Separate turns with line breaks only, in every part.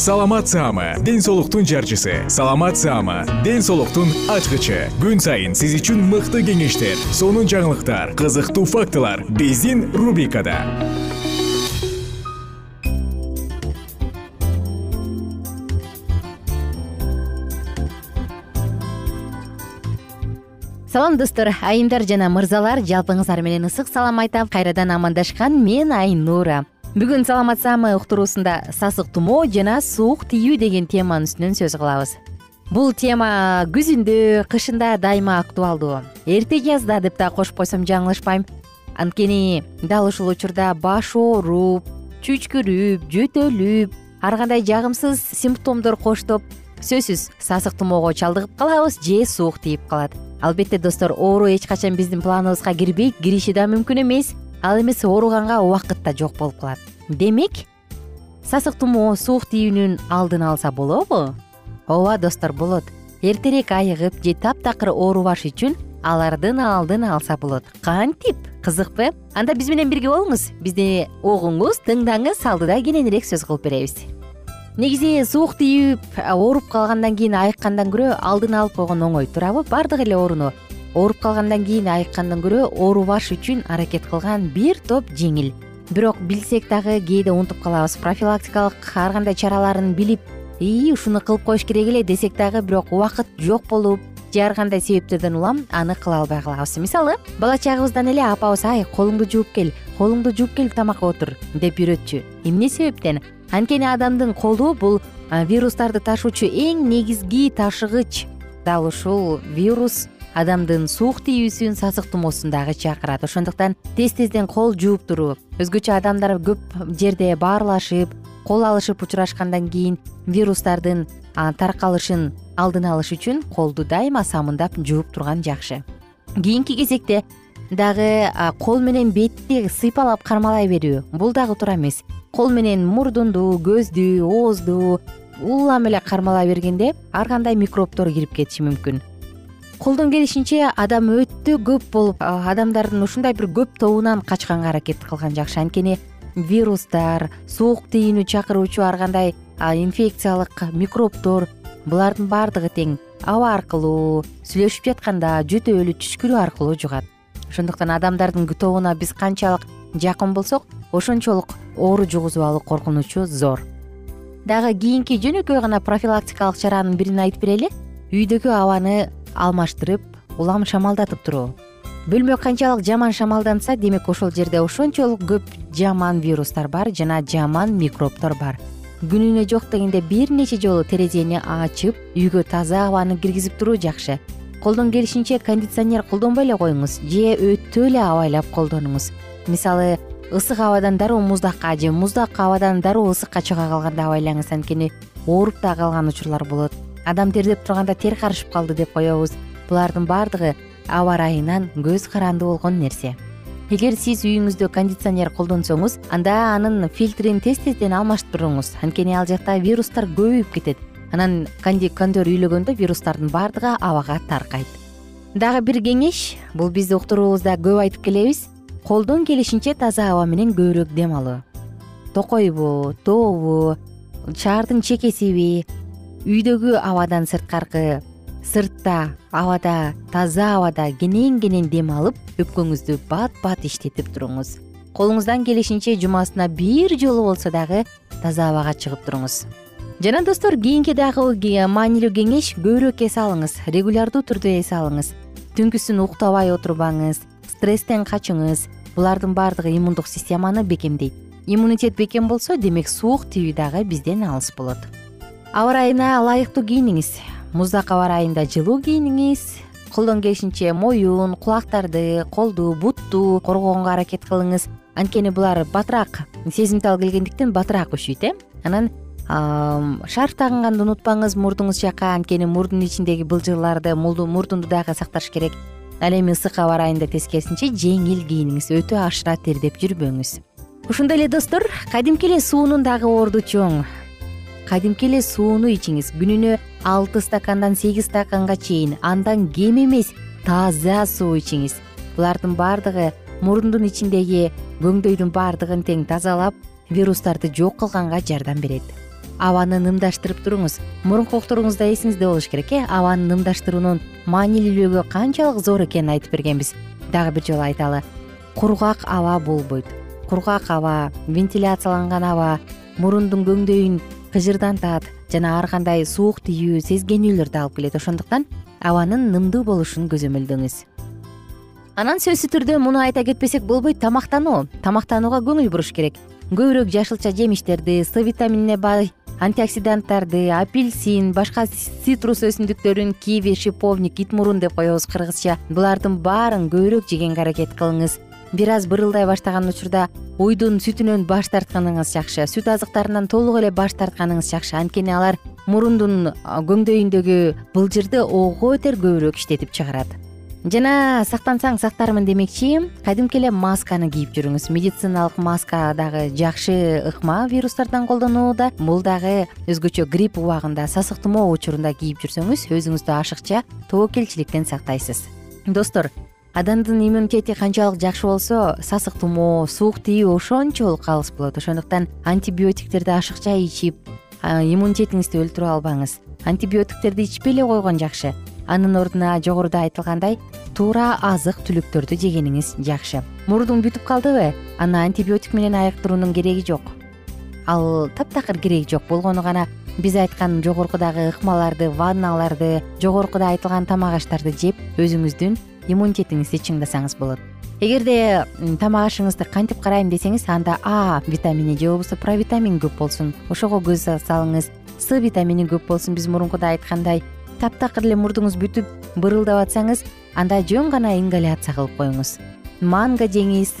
саламат саама ден соолуктун жарчысы. Саламат саама ден соолуктун ачкычы. Күн сайын сиз үчүн мыкты кеңештер сонун жаңылыктар кызыктуу фактылар биздин рубрикада.
Салам достор айымдар жана мырзалар жалпыңыздар менен ысык салам айтам. Кайрадан амандашкан мен айнура бүгүн саламат саама уктуруусунда сасык тумоо жана суук тийүү деген теманын үстүнөн сөз кылабыз. Бул тема күзүндө кышында дайыма актуалдуу. Эрте жазда деп дагы кошуп койсом жаңылышпайм. Анткени дал ушул учурда баш ооруп чүчкүрүп жөтөлүп ар кандай жагымсыз симптомдор коштоп сөзсүз сасык тумоого чалдыгып калабыз же суук тийип калат. Албетте достор оору эч качан биздин планыбызга кирбейт кириши да мүмкүн эмес ал эмес ооруганга убакыт да жок болуп калат. Демек сасык тумоо суук тийүүнүн алдын алса болобу? Ооба достор болот. Эртерээк айыгып же таптакыр оорубаш үчүн алардын алдын алса болот. Кантип? Кызыкпы анда биз менен бирге болуңуз. Бизди угуңуз тыңдаңыз алдыда кененирээк сөз кылып беребиз. Негизи суук тийип ооруп калгандан кийин айыккандан көрө алдын алып койгон оңой туурабы баардык эле ооруну ооруп калгандан кийин айыккандан көрө оорубаш үчүн аракет кылган бир топ жеңил. Бирок билсек дагы кээде унутуп калабыз. Профилактикалык ар кандай чараларын билип ии ушуну кылып коюш керек эле десек дагы бирок убакыт жок болуп же ар кандай себептерден улам аны кыла албай калабыз. Мисалы бала чагыбыздан эле апабыз ай колуңду жууп кел колуңду жууп келип тамакка отур деп үйрөтчү. Эмне себептен? Анткени адамдын колу бул вирустарды ташуучу эң негизги ташыгыч. Дал ушул вирус адамдын суук тийүүсүн сасык тумоосун дагы чакырат. Ошондуктан тез тезден кол жууп туруп өзгөчө адамдар көп жерде баарлашып кол алышып учурашкандан кийин вирустардын таркалышын алдын алыш үчүн колду дайыма самындап жууп турган жакшы. Кийинки кезекте дагы кол менен бетти сыйпалап кармалай берүү бул дагы туура эмес. Кол менен мурдунду көздү оозду улам эле кармалай бергенде ар кандай микробтор кирип кетиши мүмкүн колдон келишинче адам өтө көп болуп адамдардын ушундай бир көп тобунан качканга аракет кылган жакшы. Анткени вирустар суук тийүүнү чакыруучу ар кандай инфекциялык микробтор булардын баардыгы тең. Аба аркылуу сүйлөшүп жатканда жөтөлү түшкүрүү аркылуу жугат. Ошондуктан адамдардын тобуна биз канчалык жакын болсок ошончолук оору жугузуп алуу коркунучу зор. Дагы кийинки жөнөкөй гана профилактикалык чаранын бирин айтып берели. Үйдөгү абаны алмаштырып улам шамалдатып туруу бөлмө канчалык жаман шамалданса демек ошол жерде ошончолук көп жаман вирустар бар жана жаман микробтор бар. Күнүнө жок дегенде бир нече жолу терезени ачып үйгө таза абаны киргизип туруу жакшы. Колдон келишинче кондиционер колдонбой эле коюңуз же өтө эле абайлап колдонуңуз. Мисалы ысык абадан дароо муздакка же муздак абадан дароо ысыкка чыга калганда абайлаңыз анткени ооруп да калган учурлар болот адам тердеп турганда тер карышып калды деп коебуз. Булардын баардыгы аба ырайынан көз каранды болгон нерсе. Эгер сиз үйүңүздө кондиционер колдонсоңуз анда анын фильтрин тез тезден алмаштырыңыз анткени ал жакта вирустар көбөйүп кетет. Анан кондер үйлөгөндө вирустардын баардыгы абага таркайт. Дагы бир кеңеш бул биз уктуруубузда көп айтып келебиз. Колдон келишинче таза аба менен көбүрөөк дем алуу. Токойбу тообу шаардын чекесиби үйдөгү абадан сырткаркы. Сыртта абада таза абада кенен кенен дем алып өпкөңүздү бат бат иштетип туруңуз. Колуңуздан келишинче жумасына бир жолу болсо дагы таза абага чыгып туруңуз. Жана достор кийинки дагы маанилүү кеңеш көбүрөөк эс алыңыз регулярдуу түрдө эс алыңыз. Түнкүсүн уктабай отурбаңыз стресстен качыңыз. Булардын баардыгы иммундук системаны бекемдейт. Иммунитет бекем болсо демек суук тийүү дагы бизден алыс болот аба ырайына ылайыктуу кийиниңиз. Муздак аба ырайында жылуу кийиниңиз. Колдон келишинче моюн кулактарды колду бутту коргоонго аракет кылыңыз. Анткени булар батыраак сезимтал келгендиктен батыраак өшүйт э? Анан шарф тагынганды унутпаңыз мурдуңуз жака. Анткени мурдун ичиндеги былжырларды мурдунду дагы сакташ керек. Ал эми ысык аба ырайында тескерисинче жеңил кийиниңиз. Өтө ашыра тердеп жүрбөңүз. Ошондой эле достор. Кадимки эле суунун дагы орду чоң кадимки эле сууну ичиңиз. Күнүнө алты стакандан сегиз стаканга чейин андан кем эмес таза суу ичиңиз. Булардын баардыгы мурундун ичиндеги көңдөйдүн баардыгын тең тазалап вирустарды жок кылганга жардам берет. Абаны нымдаштырып туруңуз. Мурунку уктуруубузда эсиңизде болуш керек э? Абаны нымдаштыруунун маанилүүлүгү канчалык зор экенин айтып бергенбиз. Дагы бир жолу айталы. Кургак аба болбойт. Кургак аба вентиляцияланган аба мурундун көңдөйүн кыжырдантат жана ар кандай суук тийүү сезгенүүлөрдү алып келет. Ошондуктан абанын нымдуу болушун көзөмөлдөңүз анан сөзсүз түрдө муну айта кетпесек болбойт тамактануу тамактанууга көңүл буруш керек. Көбүрөөк жашылча жемиштерди с витаминине бай антиоксиданттарды апельсин башка цитрус өсүмдүктөрүн киви шиповник ит мурун деп коебуз кыргызча. Булардын баарын көбүрөөк жегенге аракет кылыңыз бир аз бырылдай баштаган учурда уйдун сүтүнөн баш тартканыңыз жакшы сүт азыктарынан толук эле баш тартканыңыз жакшы. Анткени алар мурундун көңдөйүндөгү былжырды ого бетер көбүрөөк иштетип чыгарат. Жана сактансаң сактармын демекчи кадимки эле масканы кийип жүрүңүз. Медициналык маска дагы жакшы ыкма вирустардан колдонууда бул дагы өзгөчө грипп убагында сасык тумоо учурунда кийип жүрсөңүз өзүңүздү ашыкча тобокелчиликтен сактайсыз. Достор адамдын иммунитети канчалык жакшы болсо сасык тумоо суук тийүү ошончолук алыс болот. Ошондуктан антибиотиктерди ашыкча ичип иммунитетиңизди өлтүрүп албаңыз. Антибиотиктерди ичпей эле койгон жакшы. Анын ордуна жогоруда айтылгандай туура азык түлүктөрдү жегениңиз жакшы. Мурдуң бүтүп калдыбы аны антибиотик менен айыктыруунун кереги жок ал таптакыр кереги жок болгону гана биз айткан жогоркудагы ыкмаларды ванналарды жогоркуда айтылган тамак аштарды жеп өзүңүздүн иммунитетиңизди чыңдасаңыз болот. Эгерде тамак ашыңызды кантип карайм десеңиз анда а витамини же болбосо провитамин көп болсун. Ошого көз салыңыз. С витамини көп болсун биз мурункуда айткандай. Таптакыр эле мурдуңуз бүтүп бырылдап атсаңыз анда жөн гана ингаляция кылып коюңуз. Манго жеңиз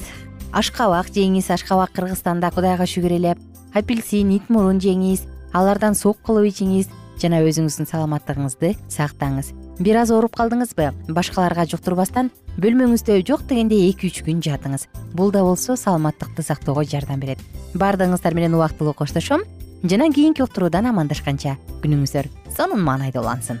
ашкабак жеңиз ашкабак кыргызстанда кудайга шүгүр эле апельсин ит мурун жеңиз алардан сок кылып ичиңиз жана өзүңүздүн саламаттыгыңызды сактаңыз. Бир аз ооруп калдыңызбы башкаларга жуктурбастан бөлмөңүздө жок дегенде эки үч күн жатыңыз. Бул да болсо саламаттыкты сактоого жардам берет. Баардыгыңыздар менен убактылуу коштошом жана кийинки уктуруудан амандашканча күнүңүздөр сонун маанайда улансын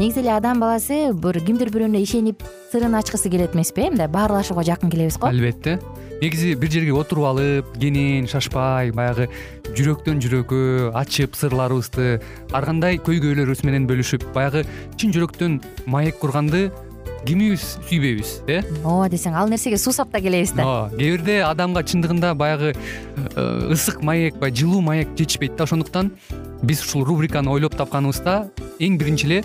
негизи эле адам баласы бир кимдир бирөөнө ишенип сырын ачкысы келет эмеспи э мындай баарлашууга жакын келебиз го.
Албетте. Негизи бир жерге отуруп алып кенен шашпай баягы жүрөктөн жүрөккө ачып сырларыбызды ар кандай көйгөйлөрүбүз менен бөлүшүп баягы чын жүрөктөн маек курганды кимибиз сүйбөйбүз э?
Ооба десең ал нерсеге суусап да келебиз да?
Ооба кээ бирде адамга чындыгында баягы э, ысык маек баягы жылуу маек жетишпейт да. Ошондуктан биз ушул рубриканы ойлоп тапканыбызда эң биринчи эле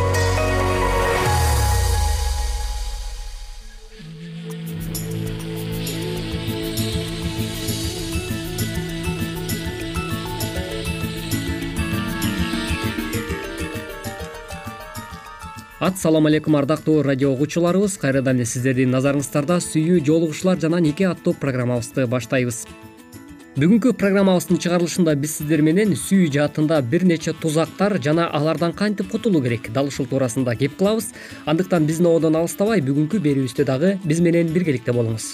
ассалому алейкум ардактуу радио угуучуларыбыз. Кайрадан эле сиздердин назарыңыздарда сүйүү жолугушуулар жана нике аттуу программабызды баштайбыз. Бүгүнкү программабыздын чыгарылышында биз сиздер менен сүйүү жаатында бир нече тузактар жана алардан кантип кутулуу керек? Дал ушул туурасында кеп кылабыз андыктан биздин ободон алыстабай бүгүнкү берүүбүздө дагы биз менен биргеликте болуңуз.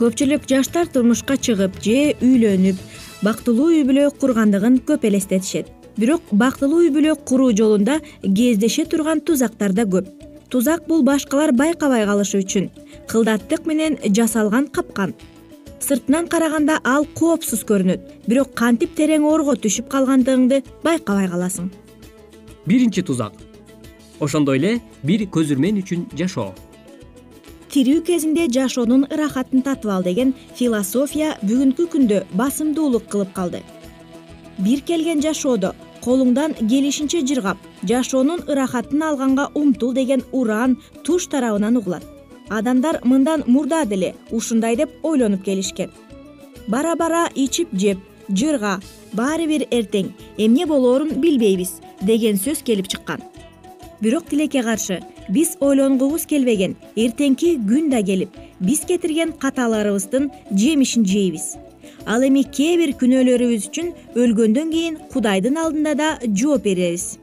Көпчүлүк жаштар турмушка чыгып же үйлөнүп бактылуу үй бүлө кургандыгын көп элестетишет бирок бактылуу үй бүлө куруу жолунда кездеше турган тузактар да көп. Тузак бул башкалар байкабай калышы үчүн кылдаттык менен жасалган капкан. Сыртынан караганда ал коопсуз көрүнөт. Бирок кантип терең орго түшүп калгандыгыңды байкабай каласың.
Биринчи тузак. Ошондой эле бир көзүрмөн үчүн жашоо.
Тирүү кезинде жашоонун ырахатын татып ал деген философия бүгүнкү күндө басымдуулук кылып калды. Бир келген жашоодо колуңдан келишинче жыргап жашоонун ырахатын алганга умтул деген ураан туш тарабынан угулат. Адамдар мындан мурда деле ушундай деп ойлонуп келишкен. Бара бара ичип жеп жырга баары бир эртең эмне болоорун билбейбиз деген сөз келип чыккан. Бирок тилекке каршы биз ойлонгубуз келбеген эртеңки күн да келип биз кетирген каталарыбыздын жемишин жейбиз ал эми кээ бир күнөөлөрүбүз үчүн өлгөндөн кийин кудайдын алдында да жооп беребиз.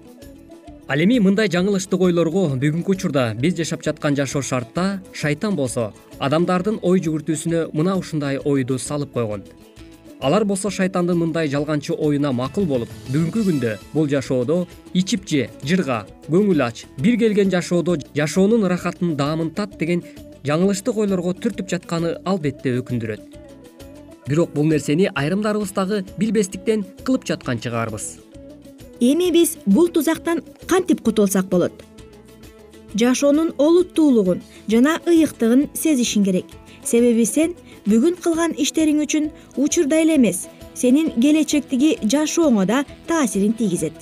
Ал эми мындай жаңылыштык ойлорго бүгүнкү учурда биз жашап жаткан жашоо шартта шайтан болсо адамдардын ой жүгүртүүсүнө мына ушундай ойду салып койгон. Алар болсо шайтандын мындай жалганчы оюна макул болуп бүгүнкү күндө бул жашоодо ичип же жырга көңүл ач бир келген жашоодо жашоонун ырахатын даамын тат деген жаңылыштык ойлорго түртүп жатканы албетте өкүндүрөт бирок бул нерсени айрымдарыбыз дагы билбестиктен кылып жаткан чыгарбыз.
Эми биз бул тузактан кантип кутулсак болот? Жашоонун олуттуулугун жана ыйыктыгын сезишиң керек. Себеби сен бүгүн кылган иштериң үчүн учурда эле эмес сенин келечектеги жашооңо да таасирин тийгизет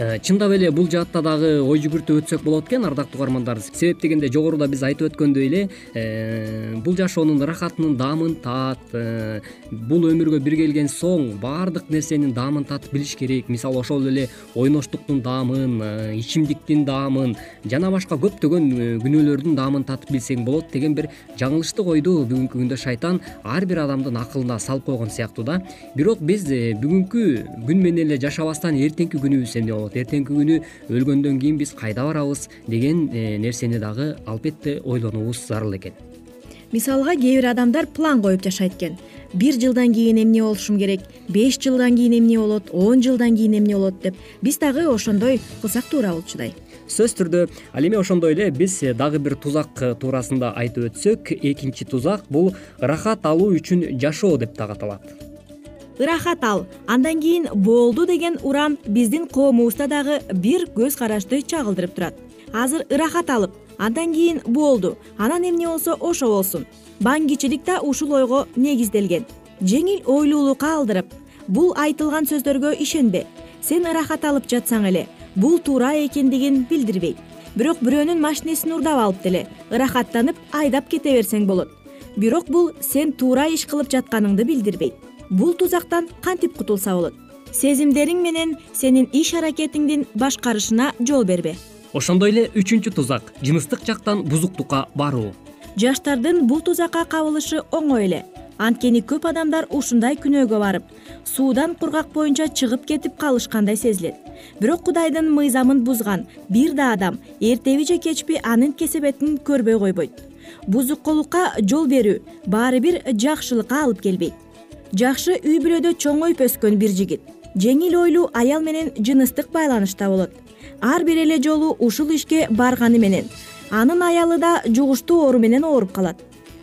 чындап эле бул жаатта дагы ой жүгүртүп өтсөк болот экен ардактуу угармандар себеп дегенде жогоруда биз айтып өткөндөй эле э, бул жашоонун ырахатынын даамын таат э, бул өмүргө бир келген соң баардык нерсенин даамын татып билиш керек. Мисалы ошол эле ойноштуктун даамын ичимдиктин даамын жана башка көптөгөн күнөөлөрдүн даамын татып билсең болот деген бир жаңылыштык ойду бүгүнкү күндө шайтан ар бир адамдын акылына салып койгон сыяктуу да. Бирок биз бүгүнкү күн менен эле жашабастан эртеңки күнүбүз эмне болот эртеңки күнү өлгөндөн кийин биз кайда барабыз деген э, нерсени дагы албетте ойлонуубуз зарыл экен.
Мисалга кээ бир адамдар план коюп жашайт экен. Бир жылдан кийин эмне болушум керек беш жылдан кийин эмне болот он жылдан кийин эмне болот деп биз дагы ошондой кылсак туура болчудай
сөзсүз түрдө ал эми ошондой эле биз дагы бир тузак туурасында айтып өтсөк экинчи тузак бул ырахат алуу үчүн жашоо деп дагы аталат
ырахат ал андан кийин болду деген уран биздин коомубузда дагы бир көз карашты чагылдырып турат. Азыр ырахат алып андан кийин болду анан эмне болсо ошо болсун. Баңгичилик да ушул ойго негизделген. Жеңил ойлуулукка алдырып бул айтылган сөздөргө ишенбе. Сен ырахат алып жатсаң эле бул туура экендигин билдирбейт бирок бирөөнүн машинесин урдап алып деле ырахаттанып айдап кете берсең болот. Бирок бул сен туура иш кылып жатканыңды билдирбейт бул тузактан кантип кутулса болот? Сезимдериң менен сенин иш аракетиңдин башкарышына жол бербе.
Ошондой эле үчүнчү тузак жыныстык жактан бузуктукка баруу.
Жаштардын бул тузакка кабылышы оңой эле. Анткени көп адамдар ушундай күнөөгө барып суудан кургак боюнча чыгып кетип калышкандай сезилет. Бирок кудайдын мыйзамын бузган бир да адам эртеби же кечпи анын кесепетин көрбөй койбойт. Бузукулукка жол берүү баары бир жакшылыкка алып келбейт жакшы үй бүлөдө чоңоюп өскөн бир жигит. Жеңил ойлуу аял менен жыныстык байланышта болот. Ар бир эле жолу ушул ишке барганы менен анын аялы да жугуштуу оору менен ооруп калат.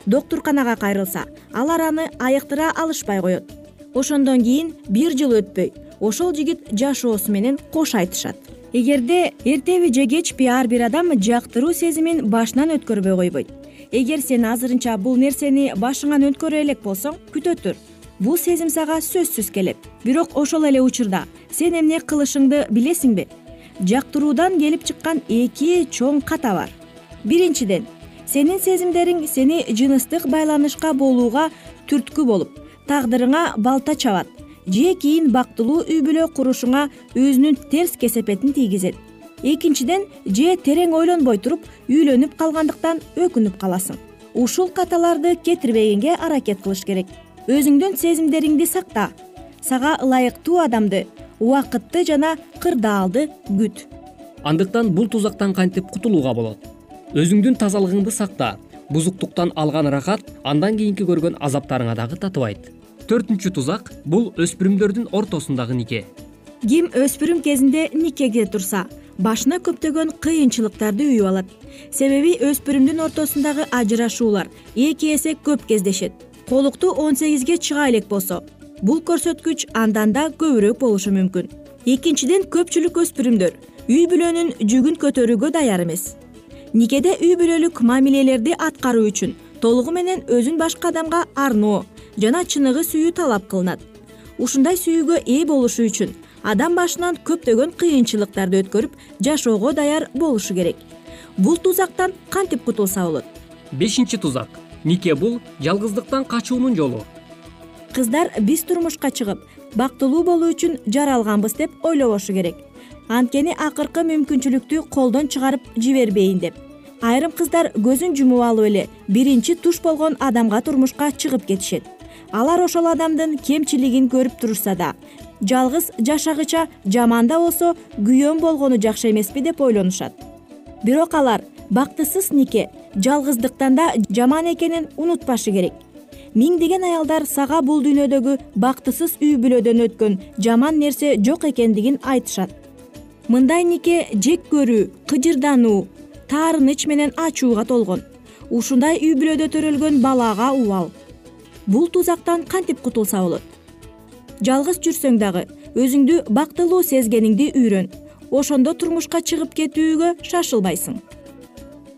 Доктурканага кайрылса алар аны айыктыра алышпай коет. Ошондон кийин бир жыл өтпөй ошол жигит жашоосу менен кош айтышат. Эгерде эртеби же кечпи ар бир адам жактыруу сезимин башынан өткөрбөй койбойт. Эгер сен азырынча бул нерсени башыңан өткөрө элек болсоң күтө тур бул сезим сага сөзсүз келет. Бирок ошол эле учурда сен эмне кылышыңды билесиңби? Жактыруудан келип чыккан эки чоң ката бар. Биринчиден сенин сезимдериң сени жыныстык байланышка болууга түрткү болуп тагдырыңа балта чабат же кийин бактылуу үй бүлө курушуңа өзүнүн терс кесепетин тийгизет. Экинчиден же терең ойлонбой туруп үйлөнүп калгандыктан өкүнүп каласың. Ушул каталарды кетирбегенге аракет кылыш керек өзүңдүн сезимдериңди сакта. Сага ылайыктуу адамды убакытты жана кырдаалды күт.
Андыктан бул тузактан кантип кутулууга болот? Өзүңдүн тазалыгыңды сакта. Бузуктуктан алган ырахат андан кийинки көргөн азаптарыңа дагы татыбайт. Төртүнчү тузак бул өспүрүмдөрдүн ортосундагы нике?
Ким өспүрүм кезинде никеге турса башына көптөгөн кыйынчылыктарды үйүп алат. Себеби өспүрүмдүн ортосундагы ажырашуулар эки эсе көп кездешет колуктуу он сегизге чыга элек болсо бул көрсөткүч андан да көбүрөөк болушу мүмкүн. Экинчиден көпчүлүк өспүрүмдөр үй бүлөнүн жүгүн көтөрүүгө даяр эмес. Никеде үй бүлөлүк мамилелерди аткаруу үчүн толугу менен өзүн башка адамга арноо жана чыныгы сүйүү талап кылынат. Ушундай сүйүүгө ээ болушу үчүн адам башынан көптөгөн кыйынчылыктарды өткөрүп жашоого даяр болушу керек. Бул тузактан кантип кутулса болот?
Бешинчи тузак нике бул жалгыздыктан качуунун жолу.
Кыздар биз турмушка чыгып бактылуу болуу үчүн жаралганбыз деп ойлобошу керек. Анткени акыркы мүмкүнчүлүктү колдон чыгарып жибербейин деп. Айрым кыздар көзүн жумуп алып эле биринчи туш болгон адамга турмушка чыгып кетишет. Алар ошол адамдын кемчилигин көрүп турушса да жалгыз жашагыча жаман да болсо күйөөм болгону жакшы эмеспи деп ойлонушат. Бирок алар бактысыз нике жалгыздыктан да жаман экенин унутпашы керек. Миңдеген аялдар сага бул дүйнөдөгү бактысыз үй бүлөдөн өткөн жаман нерсе жок экендигин айтышат. Мындай нике жек көрүү кыжырдануу таарыныч менен ачууга толгон. Ушундай үй бүлөдө төрөлгөн балага убал. Бул тузактан кантип кутулса болот? Жалгыз жүрсөң дагы өзүңдү бактылуу сезгениңди үйрөн. Ошондо турмушка чыгып кетүүгө шашылбайсың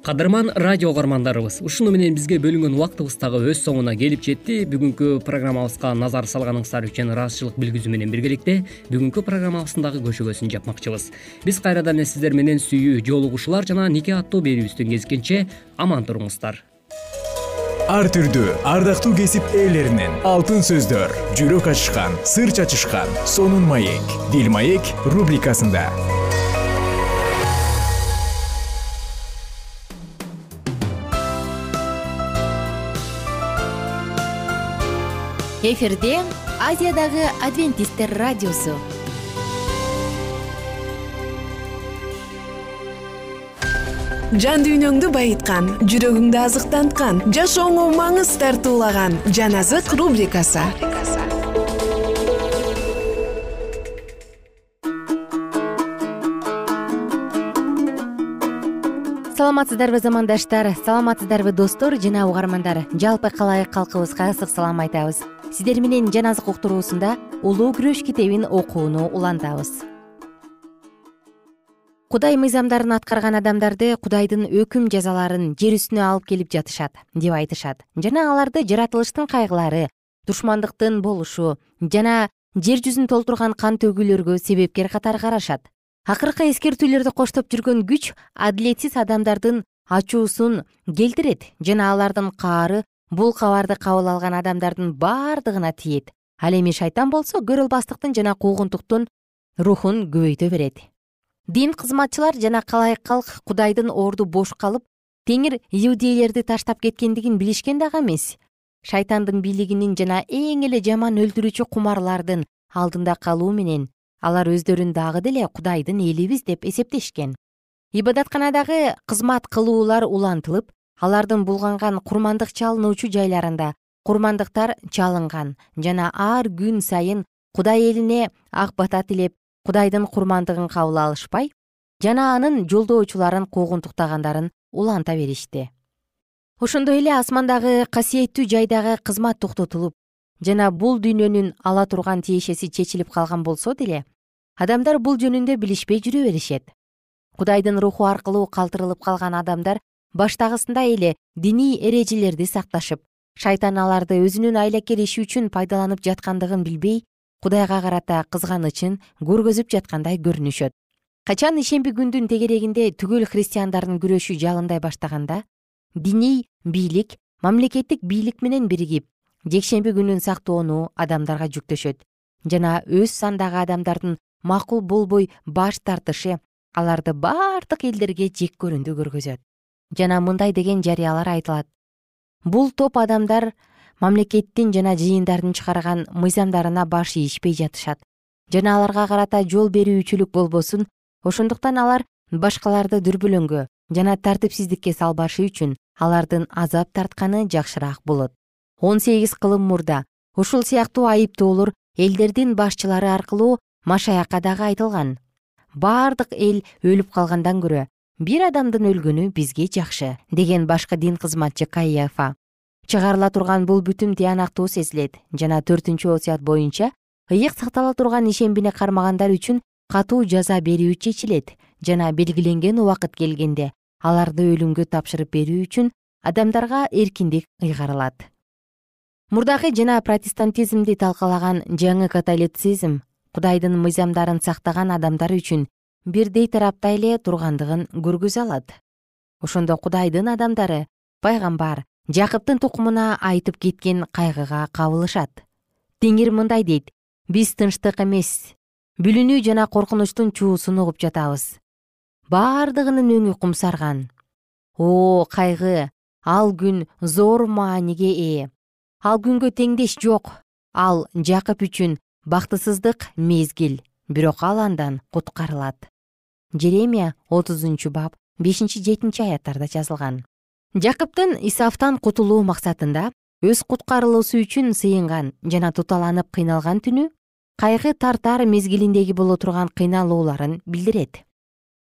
кадырман радио угармандарыбыз ушуну менен бизге бөлүнгөн убактыбыз дагы өз соңуна келип жетти. Бүгүнкү программабызга назар салганыңыздар үчүн ыраазычылык билгизүү менен биргеликте бүгүнкү программабыздын дагы көшөгөсүн жапмакчыбыз. Биз кайрадан эле сиздер менен сүйүү жолугушуулар жана нике аттуу берүүбүздөн кезишкенче аман туруңуздар.
Ар түрдүү ардактуу кесип ээлеринен алтын сөздөр жүрөк ачышкан сыр чачышкан сонун маек бил маек рубрикасында
эфирде азиядагы адвентисттер радиосу.
Жан дүйнөңдү байыткан жүрөгүңдү азыктанткан жашооңо маңыз тартуулаган жан азык рубрикасы.
Саламатсыздарбы замандаштар? Саламатсыздарбы достор жана угармандар? Жалпы калайык калкыбызга ысык салам айтабыз сиздер менен жан азык уктуруусунда улуу күрөш китебин окууну улантабыз. Кудай мыйзамдарын аткарган адамдарды кудайдын өкүм жазаларын жер үстүнө алып келип жатышат деп айтышат. Жана аларды жаратылыштын кайгылары душмандыктын болушу жана жер жүзүн толтурган кан төгүүлөргө себепкер катары карашат. Акыркы эскертүүлөрдү коштоп жүргөн күч адилетсиз адамдардын ачуусун келтирет жана алардын каары бул кабарды кабыл алган адамдардын баардыгына тиет. Ал эми шайтан болсо көрөлбастыктын жана куугунтуктун рухун көбөйтө берет. Дин кызматчылар жана калайык калк кудайдын орду бош калып теңир иудейлерди таштап кеткендигин билишкен дагы эмес. Шайтандын бийлигинин жана эң эле жаман өлтүрүүчү кумарлардын алдында калуу менен алар өздөрүн дагы деле кудайдын элибиз деп эсептешкен. Ибадатканадагы кызмат кылуулар улантылып алардын булганган курмандык чалынуучу жайларында курмандыктар чалынган жана ар күн сайын кудай элине ак бата тилеп кудайдын курмандыгын кабыл алышпай жана анын жолдоочуларын куугунтуктагандарын уланта беришти. Ошондой эле асмандагы касиеттүү жайдагы кызмат токтотулуп жана бул дүйнөнүн ала турган тиешеси чечилип калган болсо деле адамдар бул жөнүндө билишпей жүрө беришет. Кудайдын руху аркылуу калтырылып калган адамдар баштагысындай эле диний эрежелерди сакташып шайтан аларды өзүнүн айлакер иши үчүн пайдаланып жаткандыгын билбей кудайга карата кызганычын көргөзүп жаткандай көрүнүшөт. Качан ишемби күндүн тегерегинде түгөл христиандардын күрөшү жалындай баштаганда диний бийлик мамлекеттик бийлик менен биригип жекшемби күнүн сактоону адамдарга жүктөшөт. Жана өз сандагы адамдардын макул болбой баш тартышы аларды бардык элдерге жек көрүүндү көргөзөт жана мындай деген жарыялар айтылат. Бул топ адамдар мамлекеттин жана жыйындардын чыгарган мыйзамдарына баш ийишпей жатышат. Жана аларга карата жол берүүчүлүк болбосун ошондуктан алар башкаларды дүрбөлөңгө жана тартипсиздикке салбашы үчүн алардын азап тартканы жакшыраак болот. Он сегиз кылым мурда. Ушул сыяктуу айыптоолор элдердин башчылары аркылуу машаякка дагы айтылган. Бардык эл өлүп калгандан көрө бир адамдын өлгөнү бизге жакшы деген башкы дин кызматчы кайяфа. Чыгарыла турган бул бүтүм тыянактуу сезилет жана төртүнчү осуят боюнча ыйык сактала турган ишембини кармагандар үчүн катуу жаза берүү чечилет жана белгиленген убакыт келгенде аларды өлүмгө тапшырып берүү үчүн адамдарга эркиндик ыйгарылат. Мурдакы жана протестантизмди талкалаган жаңы католицизм кудайдын мыйзамдарын сактаган адамдар үчүн бирдей тарапта эле тургандыгын көргөзө алат. Ошондо кудайдын адамдары пайгамбар жакыптын тукумуна айтып кеткен кайгыга кабылышат. Теңир мындай дейт биз тынчтык эмес бүлүнүү жана коркунучтун чуусун угуп жатабыз. Бардыгынын өңү кумсарган о кайгы ал күн зор мааниге ээ. Ал күнгө теңдеш жок. Ал жакып үчүн бактысыздык мезгил бирок ал андан куткарылат. Жеремия отузунчу бап бешинчи жетинчи аяттарда жазылган. Жакыптын исафтан кутулуу максатында өз куткарылуусу үчүн сыйынган жана туталанып кыйналган түнү кайгы тартар мезгилиндеги боло турган кыйналууларын билдирет.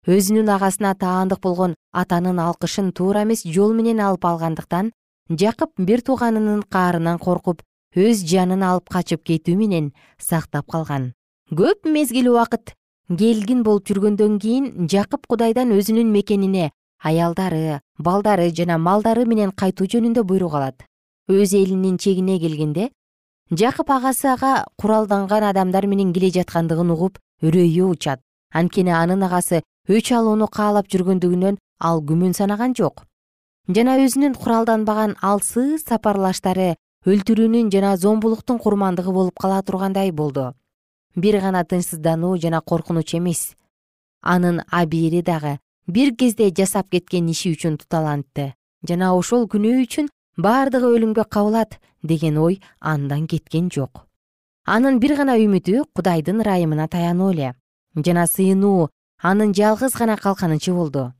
Өзүнүн агасына таандык болгон атанын алкышын туура эмес жол менен алып алгандыктан жакып бир тууганынын каарынан коркуп өз жанын алып качып кетүү менен сактап калган көп мезгил убакыт келгин болуп жүргөндөн кийин жакып кудайдан өзүнүн мекенине аялдары балдары жана малдары менен кайтуу жөнүндө буйрук алат. Өз элинин чегине келгенде жакып агасы ага куралданган адамдар менен келе жаткандыгын угуп үрөйү учат. Анткени анын агасы өч алууну каалап жүргөндүгүнөн ал күмөн санаган жок. Жана өзүнүн куралданбаган алсыз сапарлаштары өлтүрүүнүн жана зомбулуктун курмандыгы болуп кала тургандай болду бир гана тынчсыздануу жана коркунуч эмес. Анын абийири дагы бир кезде жасап кеткен иши үчүн туталантты жана ошол күнөө үчүн бардыгы өлүмгө кабылат деген ой андан кеткен жок. Анын бир гана үмүтү кудайдын ырайымына таянуу эле жана сыйынуу анын жалгыз гана калканычы болду.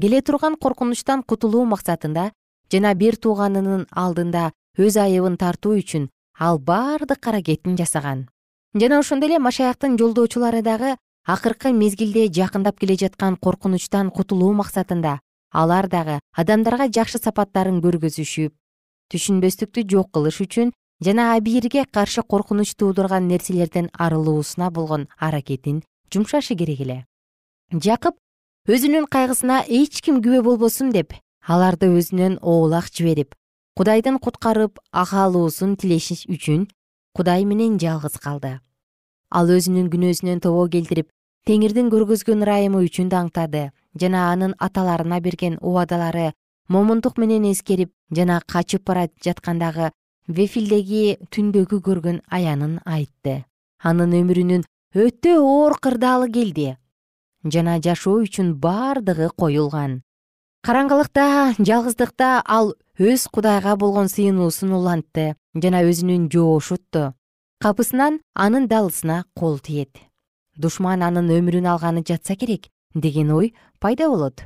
Келе турган коркунучтан кутулуу максатында жана бир тууганынын алдында өз айыбын тартуу үчүн ал бардык аракетин жасаган жана ошондой эле машаяктын жолдоочулары дагы акыркы мезгилде жакындап келе жаткан коркунучтан кутулуу максатында алар дагы адамдарга жакшы сапаттарын көргөзүшүп түшүнбөстүктү жок кылыш үчүн жана абийирге каршы коркунуч туудурган нерселерден арылуусуна болгон аракетин жумшашы керек эле. Жакып өзүнүн кайгысына эч ким күбө болбосун деп аларды өзүнөн оолак жиберип кудайдын куткарып калуусун тилешиш үчүн кудай менен жалгыз калды. Ал өзүнүн күнөөсүнөн тобо келтирип теңирдин көргөзгөн ырайымы үчүн даңктады. Жана анын аталарына берген убадалары момундук менен эскерип жана качып бара жаткандагы вефилдеги түндөгү көргөн аянын айтты. Анын өмүрүнүн өтө оор кырдаалы келди. Жана жашоо үчүн бардыгы коюлган. Караңгылыкта жалгыздыкта ал өз кудайга болгон сыйынуусун улантты жана өзүнүн жоошу капысынан анын далысына кол тиет. Душман анын өмүрүн алганы жатса керек деген ой пайда болот.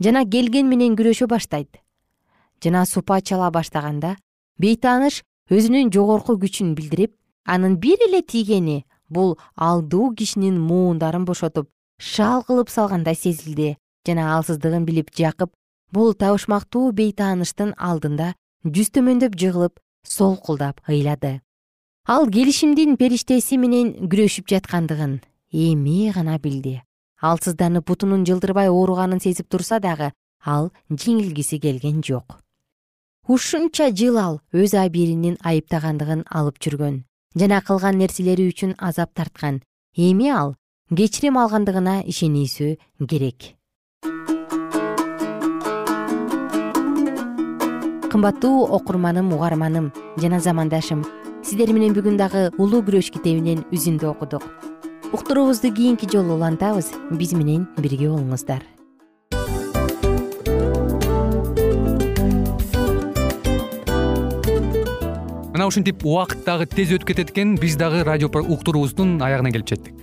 Жана келген менен күрөшө баштайт. Жана супа чала баштаганда бейтааныш өзүнүн жогорку күчүн билдирип анын бир эле тийгени бул алдуу кишинин муундарын бошотуп шал кылып салгандай сезилди жана алсыздыгын билип жакып бул табышмактуу бейтааныштын алдында жүз төмөндөп жыгылып солкулдап ыйлады. Ал келишимдин периштеси менен күрөшүп жаткандыгын эми гана билди. Алсызданып бутунун жылдырбай ооруганын сезип турса дагы ал жеңилгиси келген жок. Ушунча жыл ал өз абийиринин айыптагандыгын алып жүргөн жана кылган нерселери үчүн азап тарткан. Эми ал кечирим алгандыгына ишенүүсү керек кымбаттуу окурманым угарманым жана замандашым сиздер менен бүгүн дагы улуу күрөш китебинен үзүндү окудук. Уктуруубузду кийинки жолу улантабыз. Биз менен бирге болуңуздар.
Мына ушинтип убакыт дагы тез өтүп кетет экен. Биз дагы радио уктуруубуздун аягына келип жеттик